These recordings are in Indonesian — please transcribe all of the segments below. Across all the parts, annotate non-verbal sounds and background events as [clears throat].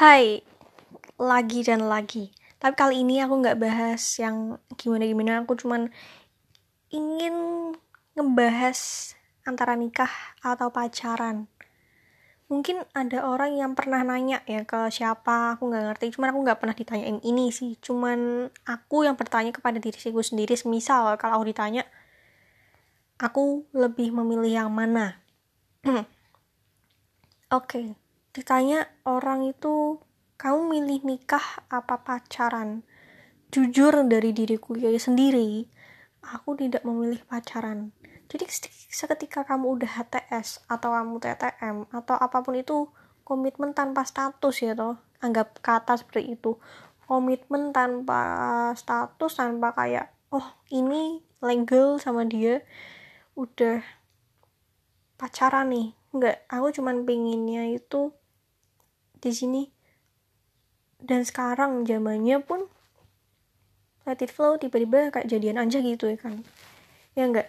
Hai, lagi dan lagi. Tapi kali ini aku nggak bahas yang gimana-gimana. Aku cuman ingin ngebahas antara nikah atau pacaran. Mungkin ada orang yang pernah nanya ya ke siapa, aku nggak ngerti. Cuman aku nggak pernah ditanyain ini sih. Cuman aku yang bertanya kepada diriku sendiri. Misal kalau aku ditanya, aku lebih memilih yang mana? [clears throat] Oke, okay. Ditanya orang itu kamu milih nikah apa pacaran? Jujur dari diriku ya sendiri, aku tidak memilih pacaran. Jadi seketika kamu udah HTS atau kamu TTM atau apa pun itu komitmen tanpa status ya toh. Anggap kata seperti itu. Komitmen tanpa status tanpa kayak oh ini legal sama dia udah pacaran nih. Enggak, aku cuman pinginnya itu di sini. Dan sekarang zamannya pun let it flow tiba-tiba kayak jadian aja gitu ya kan. Ya enggak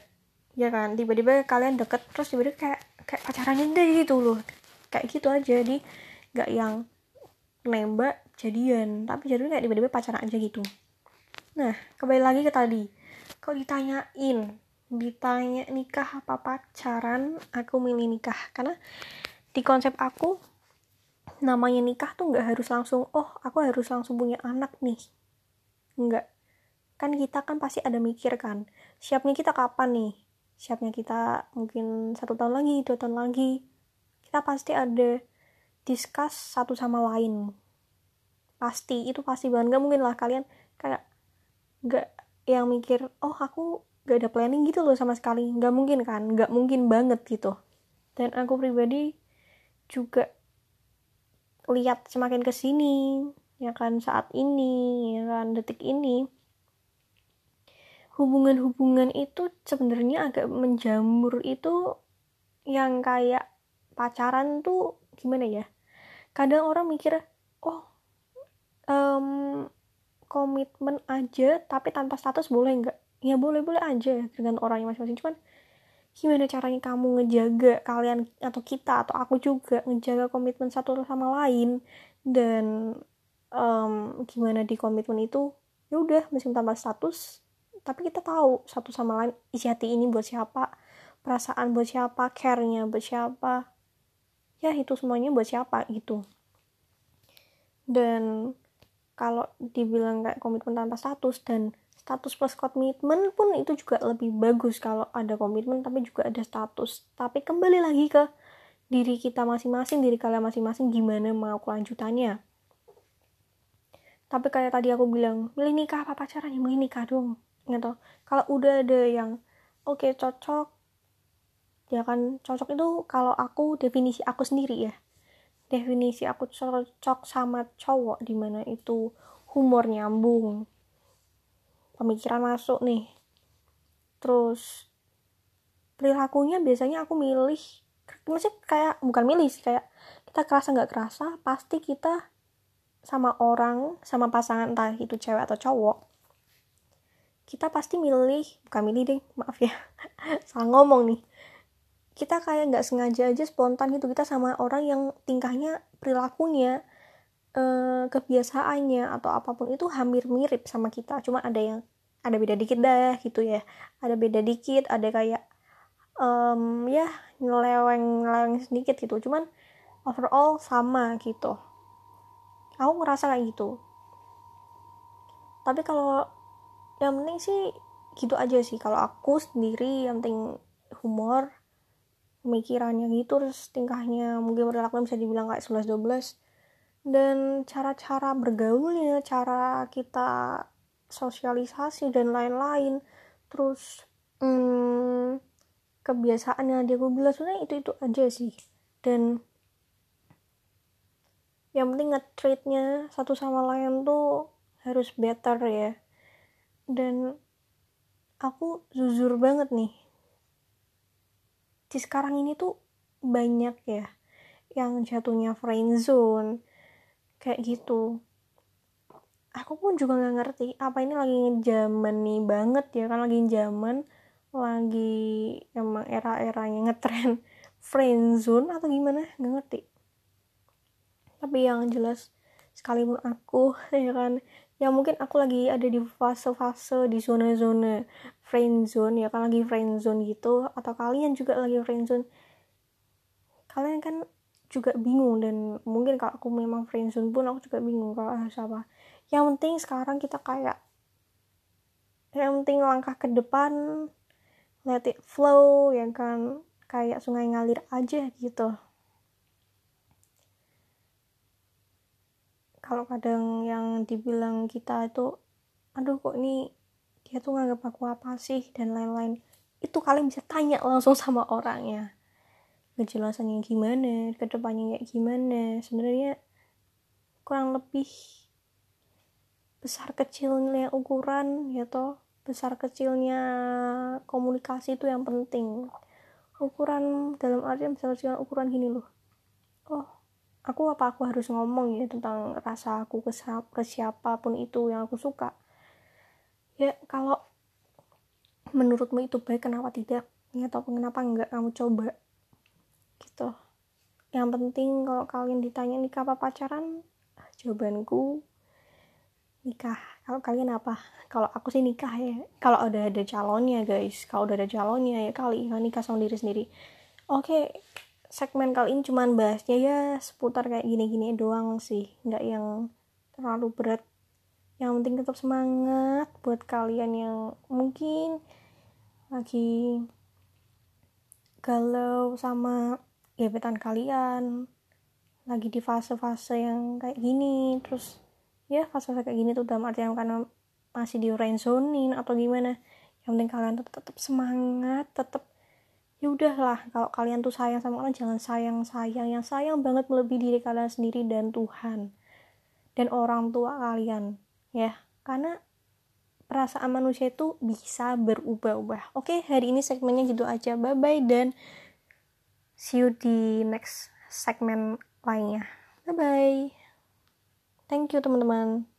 ya kan? Tiba-tiba kalian deket terus tiba-tiba kayak kayak pacaran aja gitu loh. Kayak gitu aja jadi nggak yang nembak jadian. Tapi jadi kayak tiba-tiba pacaran aja gitu. Nah kembali lagi ke tadi. Kalau ditanyain? Ditanya nikah apa pacaran? Aku milih nikah. Karena di konsep aku namanya nikah tuh nggak harus langsung oh aku harus langsung punya anak nih. Nggak. Kan kita kan pasti ada mikir kan siapnya kita kapan nih? Siapnya kita mungkin satu tahun lagi dua tahun lagi. Kita pasti ada discuss satu sama lain. Pasti itu pasti banget. Nggak mungkin lah kalian kayak nggak yang mikir oh aku gak ada planning gitu loh sama sekali. Nggak mungkin kan nggak mungkin banget gitu. Dan aku pribadi juga lihat semakin ke sini ya kan saat ini ya kan detik ini. Hubungan-hubungan itu sebenarnya agak menjamur itu yang kayak pacaran tuh gimana ya? Kadang orang mikir oh um, komitmen aja tapi tanpa status boleh nggak? Ya boleh boleh aja dengan orangnya masing-masing. Cuman gimana caranya kamu ngejaga kalian atau kita atau aku juga ngejaga komitmen satu sama lain? Dan um, gimana di komitmen itu? Ya udah meskipun tambah status tapi kita tahu satu sama lain isi hati ini buat siapa perasaan buat siapa care-nya buat siapa. Ya itu semuanya buat siapa gitu. Dan kalau dibilang kayak komitmen tanpa status dan status plus komitmen pun itu juga lebih bagus kalau ada komitmen tapi juga ada status. Tapi kembali lagi ke diri kita masing-masing diri kalian masing-masing gimana mau kelanjutannya. Tapi kayak tadi aku bilang milih nikah apa pacaran? Ya milih nikah dong gitu. Kalau udah ada yang oke okay, cocok ya kan cocok itu kalau aku definisi aku sendiri ya. Definisi aku cocok sama cowok di mana itu humor nyambung pemikiran masuk nih. Terus perilakunya biasanya aku milih maksudnya kayak bukan milih sih kayak kita kerasa nggak kerasa pasti kita sama orang sama pasangan entah itu cewek atau cowok kita pasti milih bukan milih deh [laughs] maaf ya salah ngomong nih. Kita kayak nggak sengaja aja spontan gitu kita sama orang yang tingkahnya perilakunya eh, kebiasaannya atau apa pun itu hampir mirip sama kita. Cuma ada yang ada beda dikit dah gitu ya. Ada beda dikit ada kayak um, ya nyeleweng nyeleweng sedikit gitu. Cuman overall sama gitu. Aku ngerasa kayak gitu. Tapi kalau yang penting sih gitu aja sih. Kalau aku sendiri yang penting humor pemikirannya gitu terus tingkahnya mungkin perilakunya bisa dibilang kayak 11-12 dan cara-cara bergaulnya cara kita sosialisasi dan lain-lain. Terus hmm, kebiasaannya dia gue bilang sebenarnya itu itu aja sih. Dan yang penting nge-treatnya satu sama lain tuh harus better ya. Dan aku jujur banget nih di sekarang ini tuh banyak ya yang jatuhnya friendzone kayak gitu. Aku pun juga nggak ngerti apa ini lagi zaman nih banget ya kan lagi zaman lagi emang era-eranya ngetren [laughs] friendzone atau gimana nggak ngerti. Tapi yang jelas sekalipun aku [laughs] ya kan ya mungkin aku lagi ada di fase-fase di zona-zona friend zone ya kan lagi friend zone gitu atau kalian juga lagi friend zone. Kalian kan juga bingung dan mungkin kalau aku memang friend zone pun aku juga bingung kalau harus apa. Yang penting sekarang kita kayak yang penting langkah ke depan let it flow ya kan? Kayak sungai ngalir aja gitu. Kalau kadang yang dibilang kita itu aduh kok ini dia tuh nganggap aku apa sih? dan lain-lain. Itu kalian bisa tanya langsung sama orangnya kejelasannya gimana ke depannya kayak gimana. Sebenarnya kurang lebih besar kecilnya ukuran ya toh. Besar kecilnya komunikasi itu yang penting. Ukuran dalam artian besar kecilnya ukuran gini loh. Oh aku apa aku harus ngomong ya tentang rasa aku ke, ke siapa pun itu yang aku suka? Ya kalau menurutmu itu baik kenapa tidak? Ya atau kenapa enggak kamu coba yang penting kalau kalian ditanya nikah apa pacaran jawabanku nikah. Kalau kalian apa? Kalau aku sih nikah ya. Kalau udah ada calonnya guys. Kalau udah ada calonnya ya kali. Ya nikah sama diri sendiri. Oke segmen kali ini cuman bahasnya ya seputar kayak gini-gini doang sih. Nggak yang terlalu berat. Yang penting tetap semangat buat kalian yang mungkin lagi galau sama gebetan kalian lagi di fase-fase yang kayak gini terus ya fase-fase kayak gini tuh dalam artian karena masih di zoning atau gimana yang penting kalian tetap, tetap semangat tetap ya udahlah kalau kalian tuh sayang sama orang jangan sayang sayang yang sayang banget melebihi diri kalian sendiri dan Tuhan dan orang tua kalian ya karena perasaan manusia itu bisa berubah-ubah. Oke hari ini segmennya gitu aja. Bye bye dan see you di next segmen lainnya. Bye bye thank you teman-teman